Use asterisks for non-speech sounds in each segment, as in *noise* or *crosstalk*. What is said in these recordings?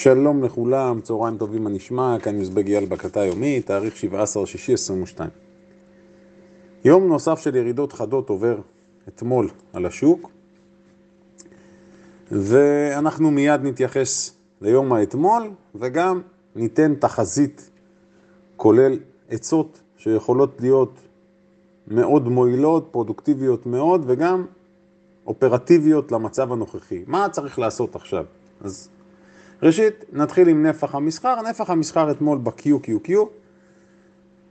שלום לכולם, צהריים טובים מה נשמע, כאן יוזבג אייל בקתה יומי, תאריך 17-6-22. יום נוסף של ירידות חדות עובר אתמול על השוק, ואנחנו מיד נתייחס ליום האתמול, וגם ניתן תחזית, כולל עצות שיכולות להיות מאוד מועילות, פרודוקטיביות מאוד, וגם אופרטיביות למצב הנוכחי. מה צריך לעשות עכשיו? אז ראשית, נתחיל עם נפח המסחר. נפח המסחר אתמול ב-QQQ,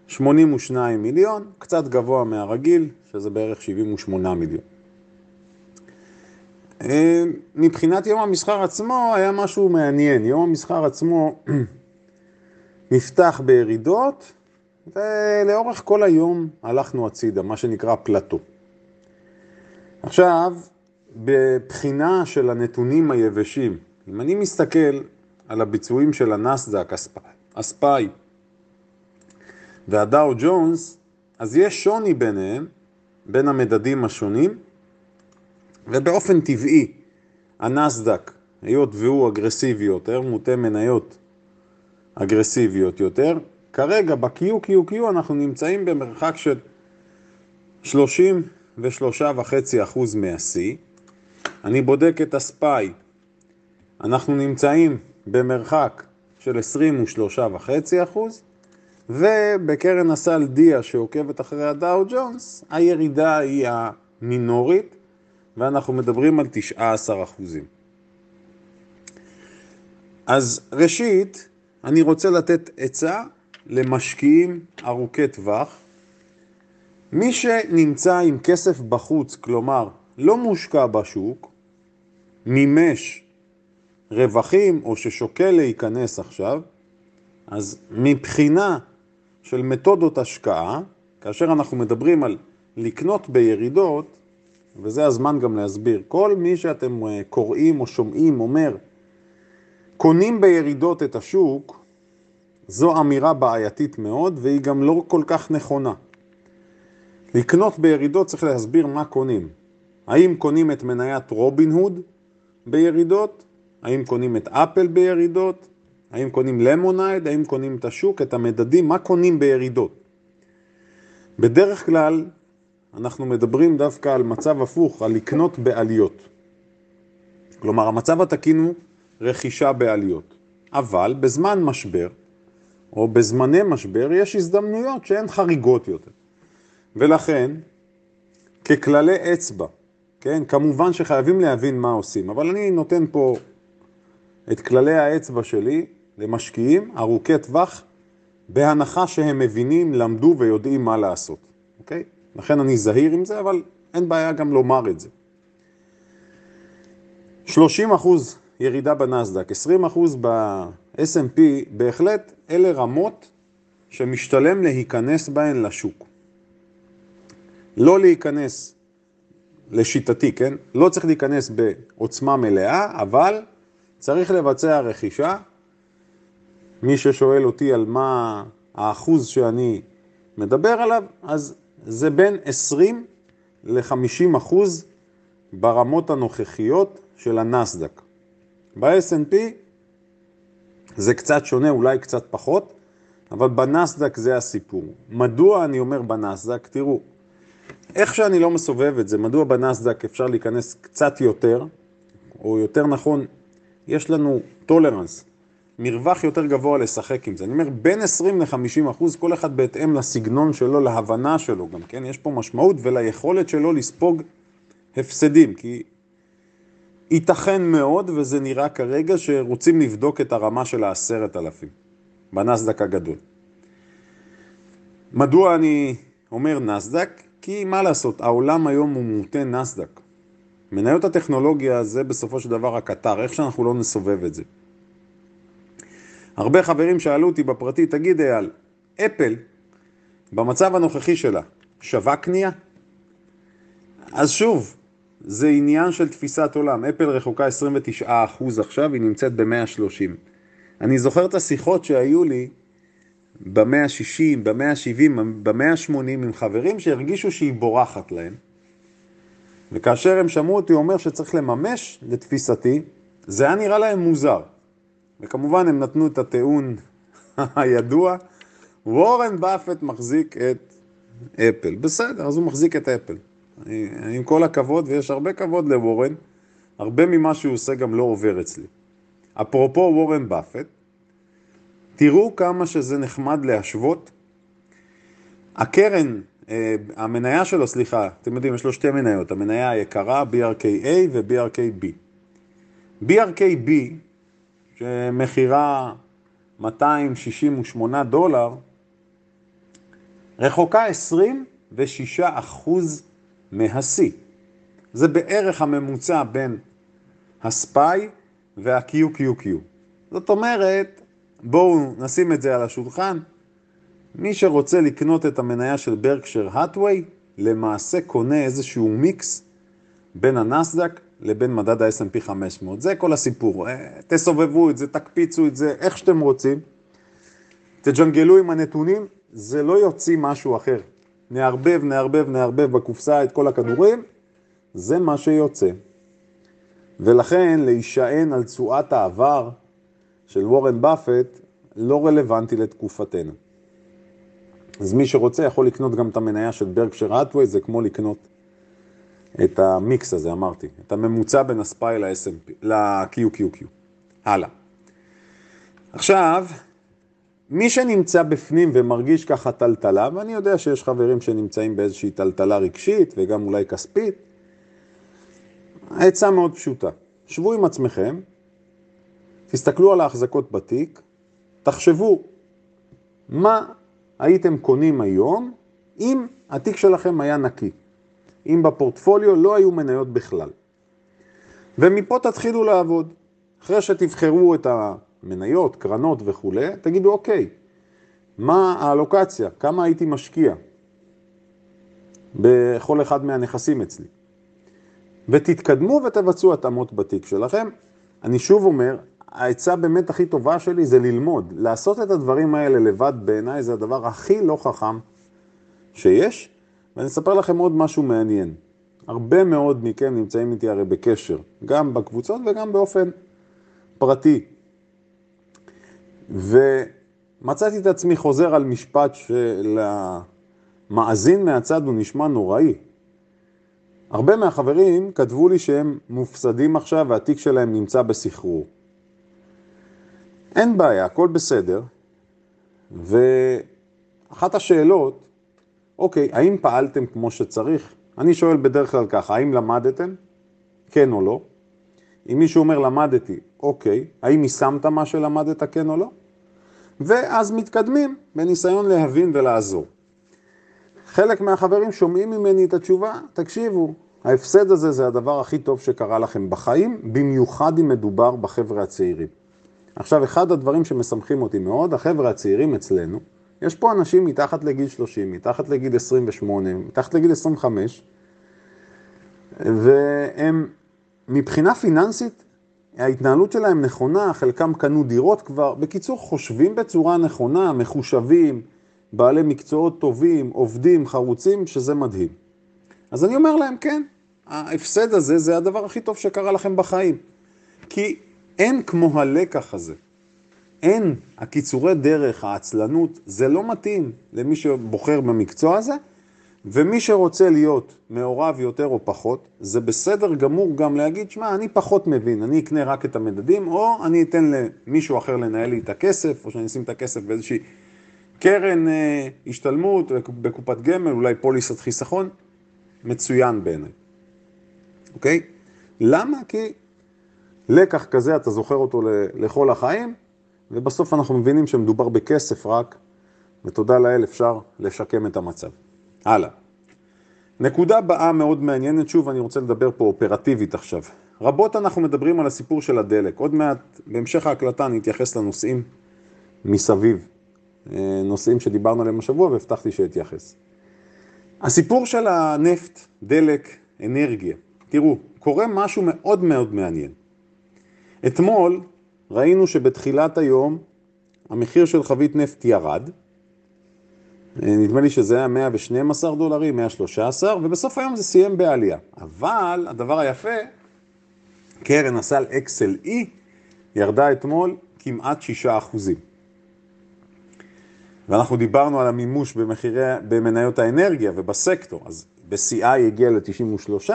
82 מיליון, קצת גבוה מהרגיל, שזה בערך 78 מיליון. אה, מבחינת יום המסחר עצמו היה משהו מעניין. יום המסחר עצמו *clears throat* נפתח בירידות, ולאורך כל היום הלכנו הצידה, מה שנקרא פלטו. עכשיו, בבחינה של הנתונים היבשים, אם אני מסתכל על הביצועים של הנסדק, הספאי והדאו ג'ונס, אז יש שוני ביניהם, בין המדדים השונים, ובאופן טבעי הנסדק, היות והוא אגרסיבי יותר, מוטה מניות אגרסיביות יותר, כרגע ב-QQQ אנחנו נמצאים במרחק של 33.5% מה-C. אני בודק את הספאי, אנחנו נמצאים במרחק של 23.5%, ובקרן הסל דיה שעוקבת אחרי הדאו ג'ונס, הירידה היא המינורית, ואנחנו מדברים על 19 אז ראשית, אני רוצה לתת עצה למשקיעים ארוכי טווח. מי שנמצא עם כסף בחוץ, כלומר לא מושקע בשוק, מימש רווחים או ששוקל להיכנס עכשיו, אז מבחינה של מתודות השקעה, כאשר אנחנו מדברים על לקנות בירידות, וזה הזמן גם להסביר, כל מי שאתם אה, קוראים או שומעים אומר, קונים בירידות את השוק, זו אמירה בעייתית מאוד והיא גם לא כל כך נכונה. לקנות בירידות צריך להסביר מה קונים. האם קונים את מניית רובין הוד בירידות? האם קונים את אפל בירידות? האם קונים למונייד? האם קונים את השוק, את המדדים? מה קונים בירידות? בדרך כלל אנחנו מדברים דווקא על מצב הפוך, על לקנות בעליות. כלומר, המצב התקין הוא רכישה בעליות. אבל בזמן משבר, או בזמני משבר, יש הזדמנויות שהן חריגות יותר. ולכן, ככללי אצבע, כן, כמובן שחייבים להבין מה עושים, אבל אני נותן פה את כללי האצבע שלי למשקיעים ארוכי טווח, בהנחה שהם מבינים, למדו ויודעים מה לעשות, אוקיי? לכן אני זהיר עם זה, אבל אין בעיה גם לומר את זה. 30 אחוז ירידה בנסדק, 20 אחוז ב-S&P, בהחלט אלה רמות שמשתלם להיכנס בהן לשוק. לא להיכנס, לשיטתי, כן? לא צריך להיכנס בעוצמה מלאה, אבל צריך לבצע רכישה. מי ששואל אותי על מה האחוז שאני מדבר עליו, אז זה בין 20 ל-50 אחוז ברמות הנוכחיות של הנסדק. ב-S&P זה קצת שונה, אולי קצת פחות, אבל בנסדק זה הסיפור. מדוע אני אומר בנסדק? תראו, איך שאני לא מסובב את זה, מדוע בנסדק אפשר להיכנס קצת יותר, או יותר נכון, יש לנו טולרנס, מרווח יותר גבוה לשחק עם זה. אני אומר, בין 20 ל-50 אחוז, כל אחד בהתאם לסגנון שלו, להבנה שלו גם, כן? יש פה משמעות וליכולת שלו לספוג הפסדים, כי ייתכן מאוד, וזה נראה כרגע, שרוצים לבדוק את הרמה של העשרת אלפים, בנסדק הגדול. מדוע אני אומר נסדק? כי מה לעשות, העולם היום הוא מוטה נסדק. מניות הטכנולוגיה זה בסופו של דבר הקטר, איך שאנחנו לא נסובב את זה. הרבה חברים שאלו אותי בפרטי, תגיד אייל, אפל, במצב הנוכחי שלה, שווה קנייה? אז שוב, זה עניין של תפיסת עולם. אפל רחוקה 29% עכשיו, היא נמצאת ב-130. אני זוכר את השיחות שהיו לי במאה ה-60, במאה ה-70, במאה ה-80 עם חברים שהרגישו שהיא בורחת להם. וכאשר הם שמעו אותי אומר שצריך לממש, לתפיסתי, זה היה נראה להם מוזר. וכמובן הם נתנו את הטיעון *laughs* הידוע, וורן באפט מחזיק את אפל. בסדר, אז הוא מחזיק את אפל. עם כל הכבוד, ויש הרבה כבוד לוורן, הרבה ממה שהוא עושה גם לא עובר אצלי. אפרופו וורן באפט, תראו כמה שזה נחמד להשוות. הקרן, המניה שלו, סליחה, אתם יודעים, יש לו שתי מניות, המניה היקרה BRKA ו-BRKB. BRKB, שמכירה 268 דולר, רחוקה 26 אחוז מהשיא. זה בערך הממוצע בין הספאי וה-QQQ. זאת אומרת, בואו נשים את זה על השולחן. מי שרוצה לקנות את המניה של ברקשר האטווי, למעשה קונה איזשהו מיקס בין הנסדק לבין מדד ה-S&P 500. זה כל הסיפור. אה, תסובבו את זה, תקפיצו את זה, איך שאתם רוצים. תג'נגלו עם הנתונים, זה לא יוציא משהו אחר. נערבב, נערבב, נערבב בקופסה את כל הכדורים, זה מה שיוצא. ולכן להישען על תשואת העבר של וורן באפט לא רלוונטי לתקופתנו. אז מי שרוצה יכול לקנות גם את המניה של ברקשר האטווי, זה כמו לקנות את המיקס הזה, אמרתי, את הממוצע בין הספיי ל-QQQ. הלאה. עכשיו, מי שנמצא בפנים ומרגיש ככה טלטלה, ואני יודע שיש חברים שנמצאים באיזושהי טלטלה רגשית וגם אולי כספית, העצה מאוד פשוטה. שבו עם עצמכם, תסתכלו על ההחזקות בתיק, תחשבו מה הייתם קונים היום אם התיק שלכם היה נקי, אם בפורטפוליו לא היו מניות בכלל. ומפה תתחילו לעבוד. אחרי שתבחרו את המניות, קרנות וכולי, תגידו אוקיי, מה האלוקציה, כמה הייתי משקיע בכל אחד מהנכסים אצלי. ותתקדמו ותבצעו התאמות בתיק שלכם. אני שוב אומר, העצה באמת הכי טובה שלי זה ללמוד. לעשות את הדברים האלה לבד בעיניי זה הדבר הכי לא חכם שיש. ואני אספר לכם עוד משהו מעניין. הרבה מאוד מכם נמצאים איתי הרי בקשר, גם בקבוצות וגם באופן פרטי. ומצאתי את עצמי חוזר על משפט שלמאזין מהצד הוא נשמע נוראי. הרבה מהחברים כתבו לי שהם מופסדים עכשיו והתיק שלהם נמצא בסחרור. אין בעיה, הכל בסדר. ואחת השאלות, אוקיי, האם פעלתם כמו שצריך? אני שואל בדרך כלל ככה, האם למדתם? כן או לא? אם מישהו אומר למדתי, אוקיי, האם יישמת מה שלמדת, כן או לא? ואז מתקדמים בניסיון להבין ולעזור. חלק מהחברים שומעים ממני את התשובה, תקשיבו, ההפסד הזה זה הדבר הכי טוב שקרה לכם בחיים, במיוחד אם מדובר בחבר'ה הצעירים. עכשיו, אחד הדברים שמשמחים אותי מאוד, החבר'ה הצעירים אצלנו, יש פה אנשים מתחת לגיל 30, מתחת לגיל 28, מתחת לגיל 25, והם מבחינה פיננסית, ההתנהלות שלהם נכונה, חלקם קנו דירות כבר, בקיצור, חושבים בצורה נכונה, מחושבים, בעלי מקצועות טובים, עובדים, חרוצים, שזה מדהים. אז אני אומר להם, כן, ההפסד הזה זה הדבר הכי טוב שקרה לכם בחיים. כי אין כמו הלקח הזה. אין, הקיצורי דרך, העצלנות, זה לא מתאים למי שבוחר במקצוע הזה, ומי שרוצה להיות מעורב יותר או פחות, זה בסדר גמור גם להגיד, שמע, אני פחות מבין, אני אקנה רק את המדדים, או אני אתן למישהו אחר לנהל לי את הכסף, או שאני אשים את הכסף באיזושהי קרן אה, השתלמות, בקופת גמל, אולי פוליסת חיסכון, מצוין בעיניי. אוקיי? למה? כי לקח כזה, אתה זוכר אותו לכל החיים, ובסוף אנחנו מבינים שמדובר בכסף רק, ותודה לאל אפשר לשקם את המצב. הלאה. נקודה באה מאוד מעניינת, שוב אני רוצה לדבר פה אופרטיבית עכשיו. רבות אנחנו מדברים על הסיפור של הדלק, עוד מעט בהמשך ההקלטה אני אתייחס לנושאים מסביב, אה, נושאים שדיברנו עליהם השבוע והבטחתי שאתייחס. הסיפור של הנפט, דלק, אנרגיה, תראו, קורה משהו מאוד מאוד מעניין. אתמול ראינו שבתחילת היום המחיר של חבית נפט ירד, אה, נדמה לי שזה היה 112 דולרים, 113, ובסוף היום זה סיים בעלייה. אבל הדבר היפה, קרן הסל XLE ירדה אתמול כמעט 6 אחוזים. ואנחנו דיברנו על המימוש במחירי, במניות האנרגיה ובסקטור, אז ב-CI הגיע ל-93,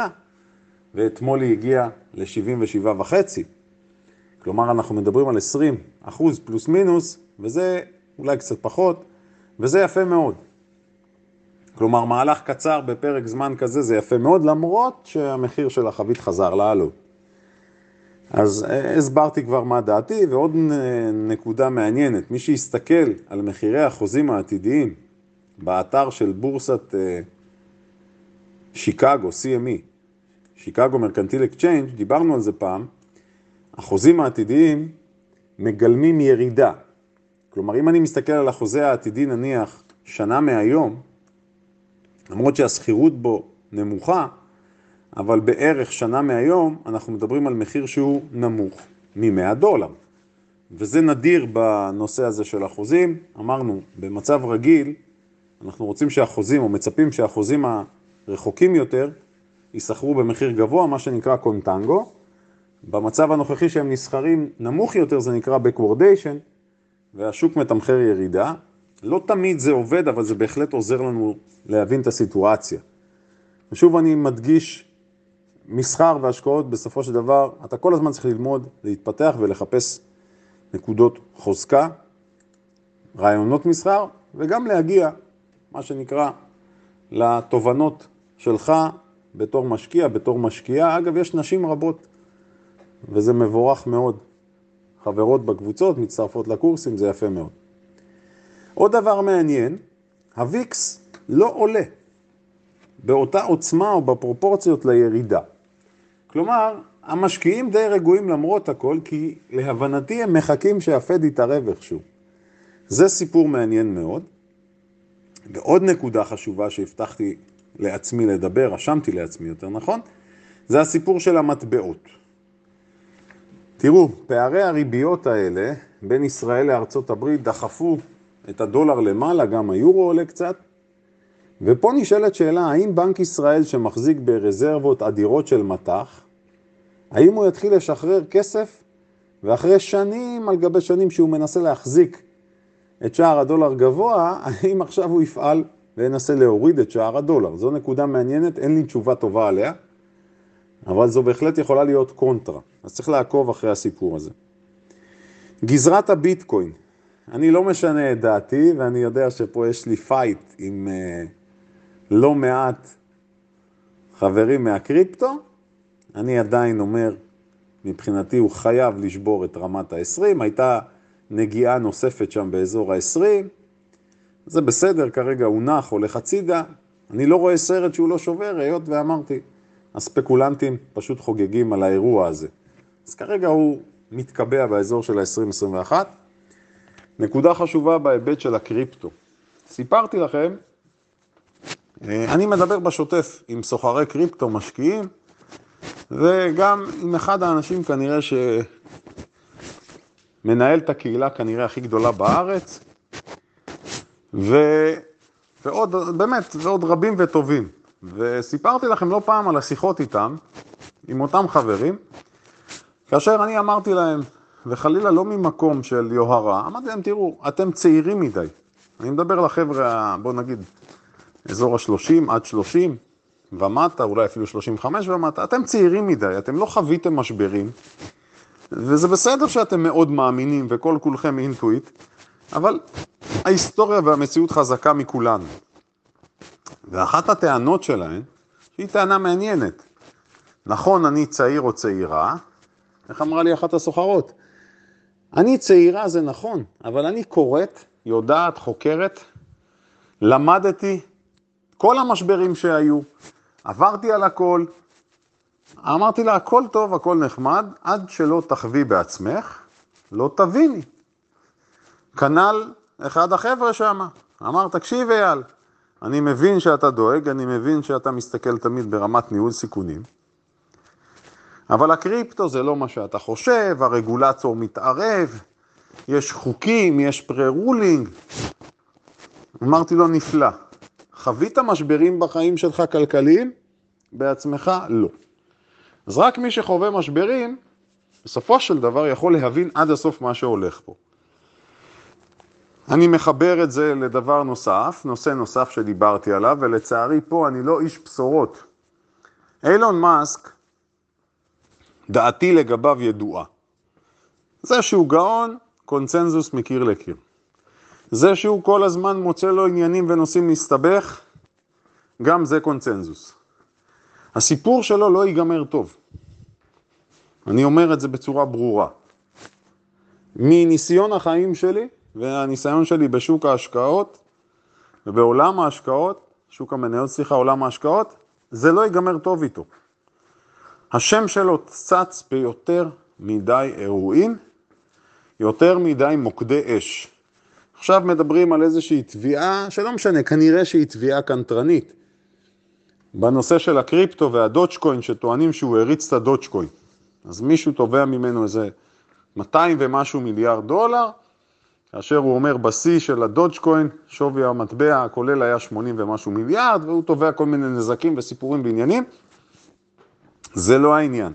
ואתמול היא הגיעה ל-77.5. כלומר, אנחנו מדברים על 20 אחוז פלוס מינוס, וזה אולי קצת פחות, וזה יפה מאוד. כלומר, מהלך קצר בפרק זמן כזה זה יפה מאוד, למרות שהמחיר של החבית חזר לעלות. אז אה, הסברתי כבר מה דעתי, ועוד נקודה מעניינת, מי שיסתכל על מחירי החוזים העתידיים באתר של בורסת אה, שיקגו, CME, Chicago Mercantile Exchange, דיברנו על זה פעם, החוזים העתידיים מגלמים ירידה. כלומר, אם אני מסתכל על החוזה העתידי נניח שנה מהיום, למרות שהסחירות בו נמוכה, אבל בערך שנה מהיום אנחנו מדברים על מחיר שהוא נמוך מ-100 דולר. וזה נדיר בנושא הזה של החוזים. אמרנו, במצב רגיל, אנחנו רוצים שהחוזים, או מצפים שהחוזים הרחוקים יותר, ייסחרו במחיר גבוה, מה שנקרא קונטנגו. במצב הנוכחי שהם נסחרים נמוך יותר, זה נקרא backwardation, והשוק מתמחר ירידה. לא תמיד זה עובד, אבל זה בהחלט עוזר לנו להבין את הסיטואציה. ושוב אני מדגיש, מסחר והשקעות בסופו של דבר, אתה כל הזמן צריך ללמוד, להתפתח ולחפש נקודות חוזקה, רעיונות מסחר, וגם להגיע, מה שנקרא, לתובנות שלך בתור משקיע, בתור משקיעה. אגב, יש נשים רבות, וזה מבורך מאוד. חברות בקבוצות, מצטרפות לקורסים, זה יפה מאוד. עוד דבר מעניין, הוויקס לא עולה באותה עוצמה או בפרופורציות לירידה. כלומר, המשקיעים די רגועים למרות הכל, כי להבנתי הם מחכים שהפד יתערב איכשהו. זה סיפור מעניין מאוד. ועוד נקודה חשובה שהבטחתי לעצמי לדבר, רשמתי לעצמי יותר נכון, זה הסיפור של המטבעות. תראו, פערי הריביות האלה בין ישראל לארצות הברית דחפו את הדולר למעלה, גם היורו עולה קצת. ופה נשאלת שאלה, האם בנק ישראל שמחזיק ברזרבות אדירות של מטח, האם הוא יתחיל לשחרר כסף, ואחרי שנים על גבי שנים שהוא מנסה להחזיק את שער הדולר גבוה, האם עכשיו הוא יפעל וינסה להוריד את שער הדולר? זו נקודה מעניינת, אין לי תשובה טובה עליה, אבל זו בהחלט יכולה להיות קונטרה, אז צריך לעקוב אחרי הסיפור הזה. גזרת הביטקוין, אני לא משנה את דעתי, ואני יודע שפה יש לי fight עם uh, לא מעט חברים מהקריפטו. אני עדיין אומר, מבחינתי הוא חייב לשבור את רמת ה-20, הייתה נגיעה נוספת שם באזור ה-20, זה בסדר, כרגע הוא נח, הולך הצידה, אני לא רואה סרט שהוא לא שובר, היות ואמרתי, הספקולנטים פשוט חוגגים על האירוע הזה. אז כרגע הוא מתקבע באזור של ה-2021. נקודה חשובה בהיבט של הקריפטו. סיפרתי לכם, אה, אני מדבר בשוטף עם סוחרי קריפטו, משקיעים, וגם עם אחד האנשים כנראה שמנהל את הקהילה כנראה הכי גדולה בארץ, ו... ועוד, באמת, ועוד רבים וטובים. וסיפרתי לכם לא פעם על השיחות איתם, עם אותם חברים, כאשר אני אמרתי להם, וחלילה לא ממקום של יוהרה, אמרתי להם, תראו, אתם צעירים מדי. אני מדבר לחבר'ה, בואו נגיד, אזור ה-30 עד 30 ומטה, אולי אפילו 35 ומטה, אתם צעירים מדי, אתם לא חוויתם משברים, וזה בסדר שאתם מאוד מאמינים וכל כולכם אינטואיט, אבל ההיסטוריה והמציאות חזקה מכולנו. ואחת הטענות שלהם, שהיא טענה מעניינת, נכון, אני צעיר או צעירה, איך אמרה לי אחת הסוחרות? אני צעירה, זה נכון, אבל אני קוראת, יודעת, חוקרת, למדתי כל המשברים שהיו, עברתי על הכל, אמרתי לה, הכל טוב, הכל נחמד, עד שלא תחווי בעצמך, לא תביני. כנ"ל אחד החבר'ה שם, אמר, תקשיב אייל, אני מבין שאתה דואג, אני מבין שאתה מסתכל תמיד ברמת ניהול סיכונים, אבל הקריפטו זה לא מה שאתה חושב, הרגולטור מתערב, יש חוקים, יש פרה-רולינג. אמרתי לו, נפלא. חווית משברים בחיים שלך כלכליים? בעצמך? לא. אז רק מי שחווה משברים, בסופו של דבר יכול להבין עד הסוף מה שהולך פה. אני מחבר את זה לדבר נוסף, נושא נוסף שדיברתי עליו, ולצערי פה אני לא איש בשורות. אילון מאסק, דעתי לגביו ידועה. זה שהוא גאון, קונצנזוס מקיר לקיר. זה שהוא כל הזמן מוצא לו עניינים ונושאים להסתבך, גם זה קונצנזוס. הסיפור שלו לא ייגמר טוב. אני אומר את זה בצורה ברורה. מניסיון החיים שלי והניסיון שלי בשוק ההשקעות ובעולם ההשקעות, שוק המניות, סליחה, עולם ההשקעות, זה לא ייגמר טוב איתו. השם שלו צץ ביותר מדי אירועים, יותר מדי מוקדי אש. עכשיו מדברים על איזושהי תביעה, שלא משנה, כנראה שהיא תביעה קנטרנית, בנושא של הקריפטו והדודג'קוין, שטוענים שהוא הריץ את הדודג'קוין. אז מישהו תובע ממנו איזה 200 ומשהו מיליארד דולר, כאשר הוא אומר בשיא של הדודג'קוין, שווי המטבע הכולל היה 80 ומשהו מיליארד, והוא תובע כל מיני נזקים וסיפורים ועניינים. זה לא העניין.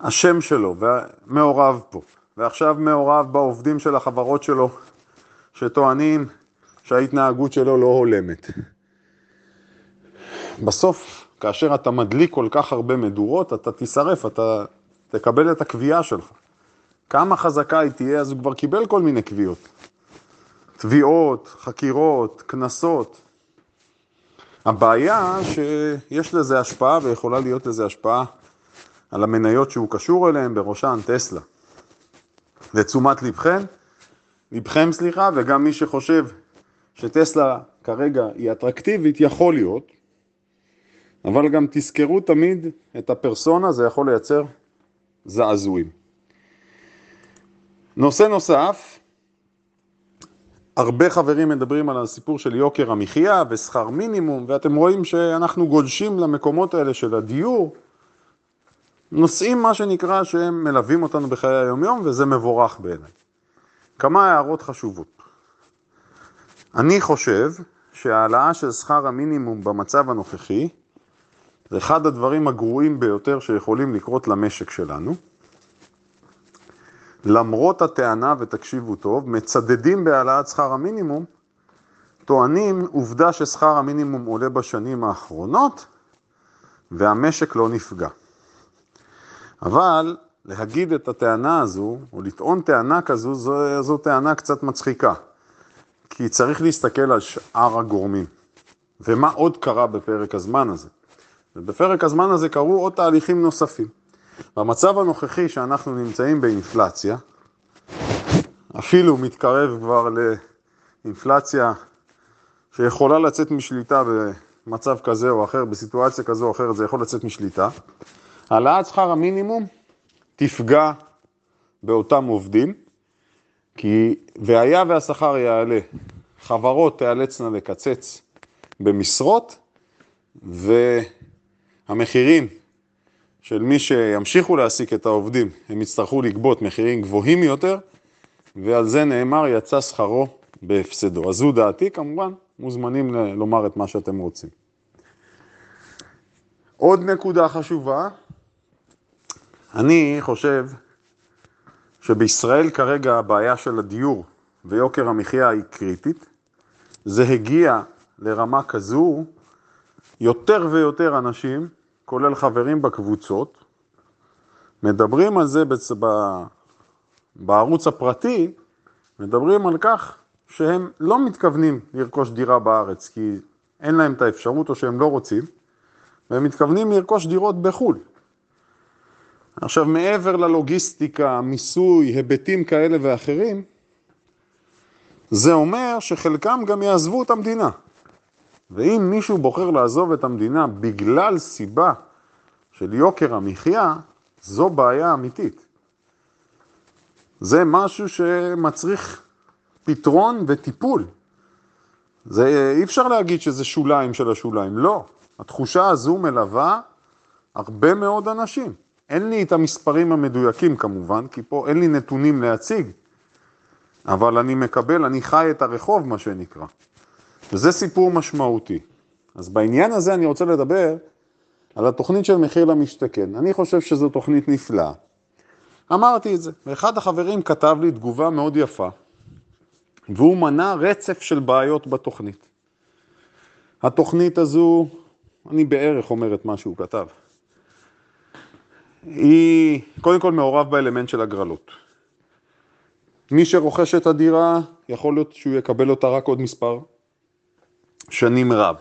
השם שלו מעורב פה, ועכשיו מעורב בעובדים של החברות שלו, שטוענים שההתנהגות שלו לא הולמת. בסוף, כאשר אתה מדליק כל כך הרבה מדורות, אתה תישרף, אתה תקבל את הקביעה שלך. כמה חזקה היא תהיה, אז הוא כבר קיבל כל מיני קביעות. תביעות, חקירות, קנסות. הבעיה שיש לזה השפעה ויכולה להיות לזה השפעה על המניות שהוא קשור אליהן, בראשן טסלה. לתשומת לבכם, לבכם סליחה, וגם מי שחושב שטסלה כרגע היא אטרקטיבית, יכול להיות, אבל גם תזכרו תמיד את הפרסונה, זה יכול לייצר זעזועים. נושא נוסף, הרבה חברים מדברים על הסיפור של יוקר המחיה ושכר מינימום, ואתם רואים שאנחנו גולשים למקומות האלה של הדיור, נושאים מה שנקרא שהם מלווים אותנו בחיי היום-יום, וזה מבורך בעיניי. כמה הערות חשובות. אני חושב שהעלאה של שכר המינימום במצב הנוכחי זה אחד הדברים הגרועים ביותר שיכולים לקרות למשק שלנו. למרות הטענה, ותקשיבו טוב, מצדדים בהעלאת שכר המינימום, טוענים עובדה ששכר המינימום עולה בשנים האחרונות והמשק לא נפגע. אבל להגיד את הטענה הזו, או לטעון טענה כזו, זו, זו טענה קצת מצחיקה. כי צריך להסתכל על שאר הגורמים. ומה עוד קרה בפרק הזמן הזה? ובפרק הזמן הזה קרו עוד תהליכים נוספים. במצב הנוכחי שאנחנו נמצאים באינפלציה, אפילו מתקרב כבר לאינפלציה שיכולה לצאת משליטה במצב כזה או אחר, בסיטואציה כזו או אחרת, זה יכול לצאת משליטה. העלאת שכר המינימום תפגע באותם עובדים, כי והיה והשכר יעלה, חברות תיאלצנה לקצץ במשרות, והמחירים של מי שימשיכו להעסיק את העובדים, הם יצטרכו לגבות מחירים גבוהים יותר, ועל זה נאמר יצא שכרו בהפסדו. אז זו דעתי, כמובן, מוזמנים לומר את מה שאתם רוצים. עוד נקודה חשובה, אני חושב שבישראל כרגע הבעיה של הדיור ויוקר המחיה היא קריטית. זה הגיע לרמה כזו, יותר ויותר אנשים, כולל חברים בקבוצות, מדברים על זה בצ... בערוץ הפרטי, מדברים על כך שהם לא מתכוונים לרכוש דירה בארץ כי אין להם את האפשרות או שהם לא רוצים, והם מתכוונים לרכוש דירות בחו"ל. עכשיו, מעבר ללוגיסטיקה, מיסוי, היבטים כאלה ואחרים, זה אומר שחלקם גם יעזבו את המדינה. ואם מישהו בוחר לעזוב את המדינה בגלל סיבה של יוקר המחיה, זו בעיה אמיתית. זה משהו שמצריך פתרון וטיפול. זה, אי אפשר להגיד שזה שוליים של השוליים, לא. התחושה הזו מלווה הרבה מאוד אנשים. אין לי את המספרים המדויקים כמובן, כי פה אין לי נתונים להציג, אבל אני מקבל, אני חי את הרחוב, מה שנקרא. וזה סיפור משמעותי. אז בעניין הזה אני רוצה לדבר על התוכנית של מחיר למשתכן. אני חושב שזו תוכנית נפלאה. אמרתי את זה, ואחד החברים כתב לי תגובה מאוד יפה, והוא מנה רצף של בעיות בתוכנית. התוכנית הזו, אני בערך אומר את מה שהוא כתב. היא קודם כל מעורב באלמנט של הגרלות. מי שרוכש את הדירה, יכול להיות שהוא יקבל אותה רק עוד מספר שנים רב.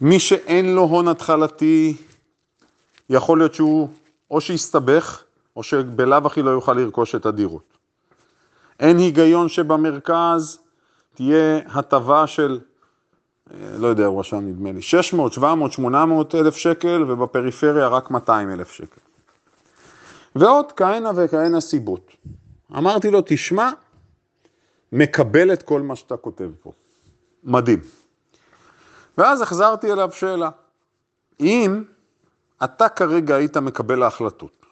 מי שאין לו הון התחלתי, יכול להיות שהוא או שיסתבך, או שבלאו הכי לא יוכל לרכוש את הדירות. אין היגיון שבמרכז תהיה הטבה של, לא יודע, הוא רשם נדמה לי, 600, 700, 800 אלף שקל, ובפריפריה רק 200 אלף שקל. ועוד כהנה וכהנה סיבות. אמרתי לו, תשמע, מקבל את כל מה שאתה כותב פה. מדהים. ואז החזרתי אליו שאלה, אם אתה כרגע היית מקבל ההחלטות,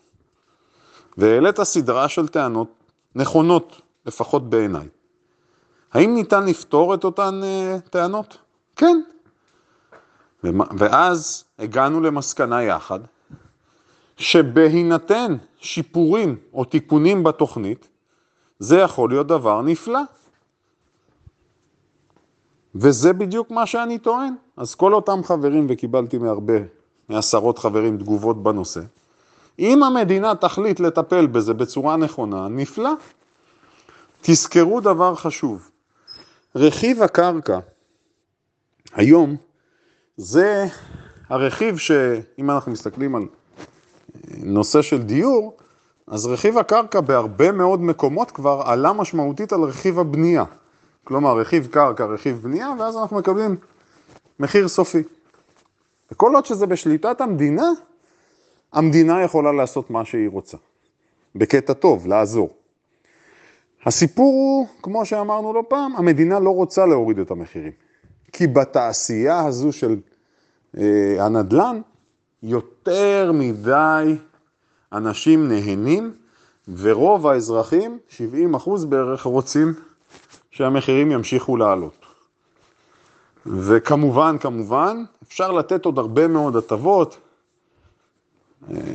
והעלית סדרה של טענות נכונות, לפחות בעיניי, האם ניתן לפתור את אותן uh, טענות? כן. ואז הגענו למסקנה יחד, שבהינתן שיפורים או תיקונים בתוכנית, זה יכול להיות דבר נפלא. וזה בדיוק מה שאני טוען. אז כל אותם חברים, וקיבלתי מהרבה, מעשרות חברים תגובות בנושא, אם המדינה תחליט לטפל בזה בצורה נכונה, נפלא. תזכרו דבר חשוב, רכיב הקרקע היום זה הרכיב שאם אנחנו מסתכלים על נושא של דיור, אז רכיב הקרקע בהרבה מאוד מקומות כבר עלה משמעותית על רכיב הבנייה. כלומר, רכיב קרקע, רכיב בנייה, ואז אנחנו מקבלים מחיר סופי. וכל עוד שזה בשליטת המדינה, המדינה יכולה לעשות מה שהיא רוצה. בקטע טוב, לעזור. הסיפור הוא, כמו שאמרנו לא פעם, המדינה לא רוצה להוריד את המחירים. כי בתעשייה הזו של אה, הנדל"ן, יותר מדי אנשים נהנים, ורוב האזרחים, 70 אחוז בערך, רוצים שהמחירים ימשיכו לעלות. וכמובן, כמובן, אפשר לתת עוד הרבה מאוד הטבות.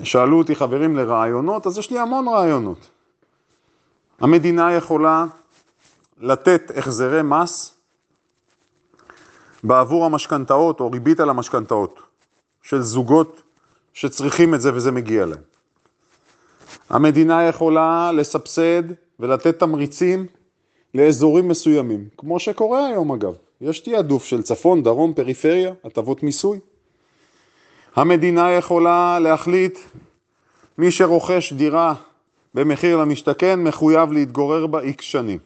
שאלו אותי חברים לרעיונות, אז יש לי המון רעיונות. המדינה יכולה לתת החזרי מס בעבור המשכנתאות או ריבית על המשכנתאות של זוגות שצריכים את זה וזה מגיע להם. המדינה יכולה לסבסד ולתת תמריצים לאזורים מסוימים, כמו שקורה היום אגב. יש תעדוף של צפון, דרום, פריפריה, הטבות מיסוי. המדינה יכולה להחליט, מי שרוכש דירה במחיר למשתכן מחויב להתגורר בה איקס שנים.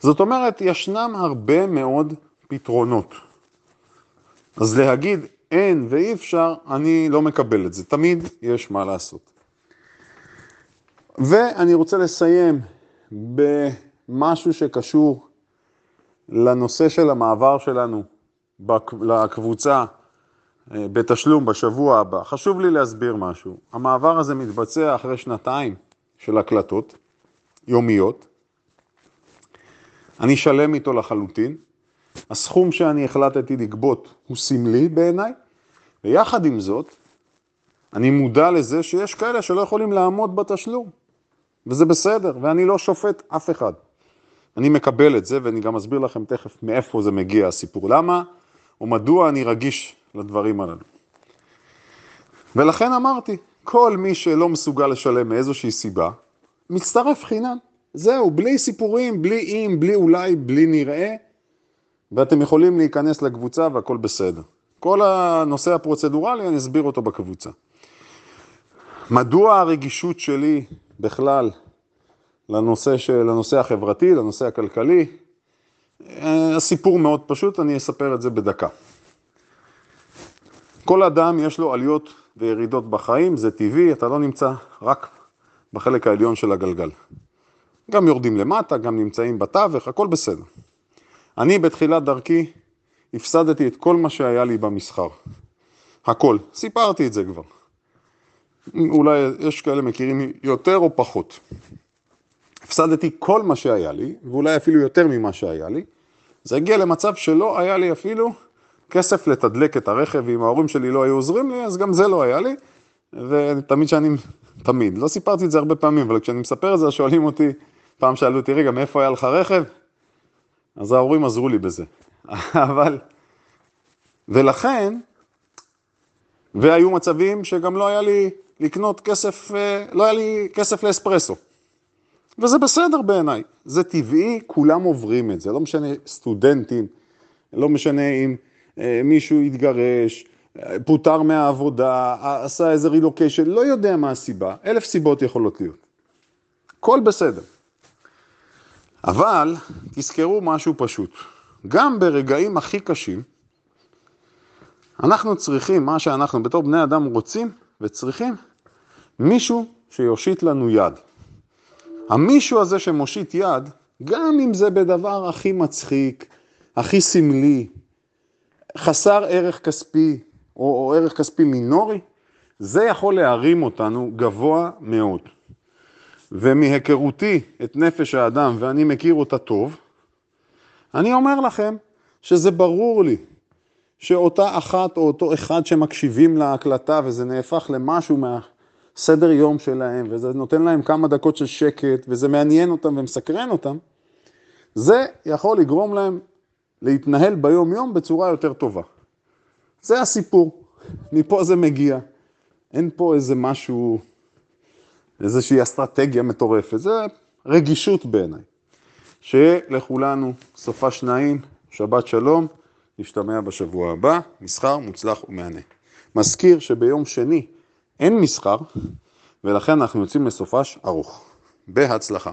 זאת אומרת, ישנם הרבה מאוד פתרונות. אז להגיד אין ואי אפשר, אני לא מקבל את זה. תמיד יש מה לעשות. ואני רוצה לסיים במשהו שקשור לנושא של המעבר שלנו לקבוצה אה, בתשלום בשבוע הבא. חשוב לי להסביר משהו. המעבר הזה מתבצע אחרי שנתיים של הקלטות יומיות. אני שלם איתו לחלוטין. הסכום שאני החלטתי לגבות הוא סמלי בעיניי, ויחד עם זאת, אני מודע לזה שיש כאלה שלא יכולים לעמוד בתשלום, וזה בסדר, ואני לא שופט אף אחד. אני מקבל את זה, ואני גם אסביר לכם תכף מאיפה זה מגיע הסיפור. למה או מדוע אני רגיש לדברים הללו. ולכן אמרתי, כל מי שלא מסוגל לשלם מאיזושהי סיבה, מצטרף חינם. זהו, בלי סיפורים, בלי אם, בלי אולי, בלי נראה, ואתם יכולים להיכנס לקבוצה והכל בסדר. כל הנושא הפרוצדורלי, אני אסביר אותו בקבוצה. מדוע הרגישות שלי בכלל לנושא, של, לנושא החברתי, לנושא הכלכלי? אה, הסיפור מאוד פשוט, אני אספר את זה בדקה. כל אדם יש לו עליות וירידות בחיים, זה טבעי, אתה לא נמצא רק בחלק העליון של הגלגל. גם יורדים למטה, גם נמצאים בתווך, הכל בסדר. אני בתחילת דרכי הפסדתי את כל מה שהיה לי במסחר. הכל. סיפרתי את זה כבר. אולי יש כאלה מכירים יותר או פחות. הפסדתי כל מה שהיה לי, ואולי אפילו יותר ממה שהיה לי. זה הגיע למצב שלא היה לי אפילו כסף לתדלק את הרכב, ואם ההורים שלי לא היו עוזרים לי, אז גם זה לא היה לי. ותמיד כשאני תמיד. לא סיפרתי את זה הרבה פעמים, אבל כשאני מספר את זה, שואלים אותי, פעם שאלו אותי, רגע, מאיפה היה לך רכב? אז ההורים עזרו לי בזה. *laughs* אבל, ולכן, והיו מצבים שגם לא היה לי לקנות כסף, אה, לא היה לי כסף לאספרסו. וזה בסדר בעיניי, זה טבעי, כולם עוברים את זה, לא משנה סטודנטים, לא משנה אם אה, מישהו התגרש, אה, פוטר מהעבודה, עשה איזה רילוקיישן, לא יודע מה הסיבה, אלף סיבות יכולות להיות. הכל בסדר. אבל תזכרו משהו פשוט, גם ברגעים הכי קשים, אנחנו צריכים, מה שאנחנו בתור בני אדם רוצים וצריכים, מישהו שיושיט לנו יד. המישהו הזה שמושיט יד, גם אם זה בדבר הכי מצחיק, הכי סמלי, חסר ערך כספי או, או ערך כספי מינורי, זה יכול להרים אותנו גבוה מאוד. ומהיכרותי את נפש האדם, ואני מכיר אותה טוב, אני אומר לכם שזה ברור לי שאותה אחת או אותו אחד שמקשיבים להקלטה וזה נהפך למשהו מהסדר יום שלהם וזה נותן להם כמה דקות של שקט וזה מעניין אותם ומסקרן אותם, זה יכול לגרום להם להתנהל ביום יום בצורה יותר טובה. זה הסיפור, מפה זה מגיע. אין פה איזה משהו, איזושהי אסטרטגיה מטורפת, זה רגישות בעיניי. שיהיה לכולנו סופה שניים, שבת שלום, נשתמע בשבוע הבא, מסחר מוצלח ומהנה. מזכיר שביום שני אין מסחר, ולכן אנחנו יוצאים לסופש ארוך. בהצלחה.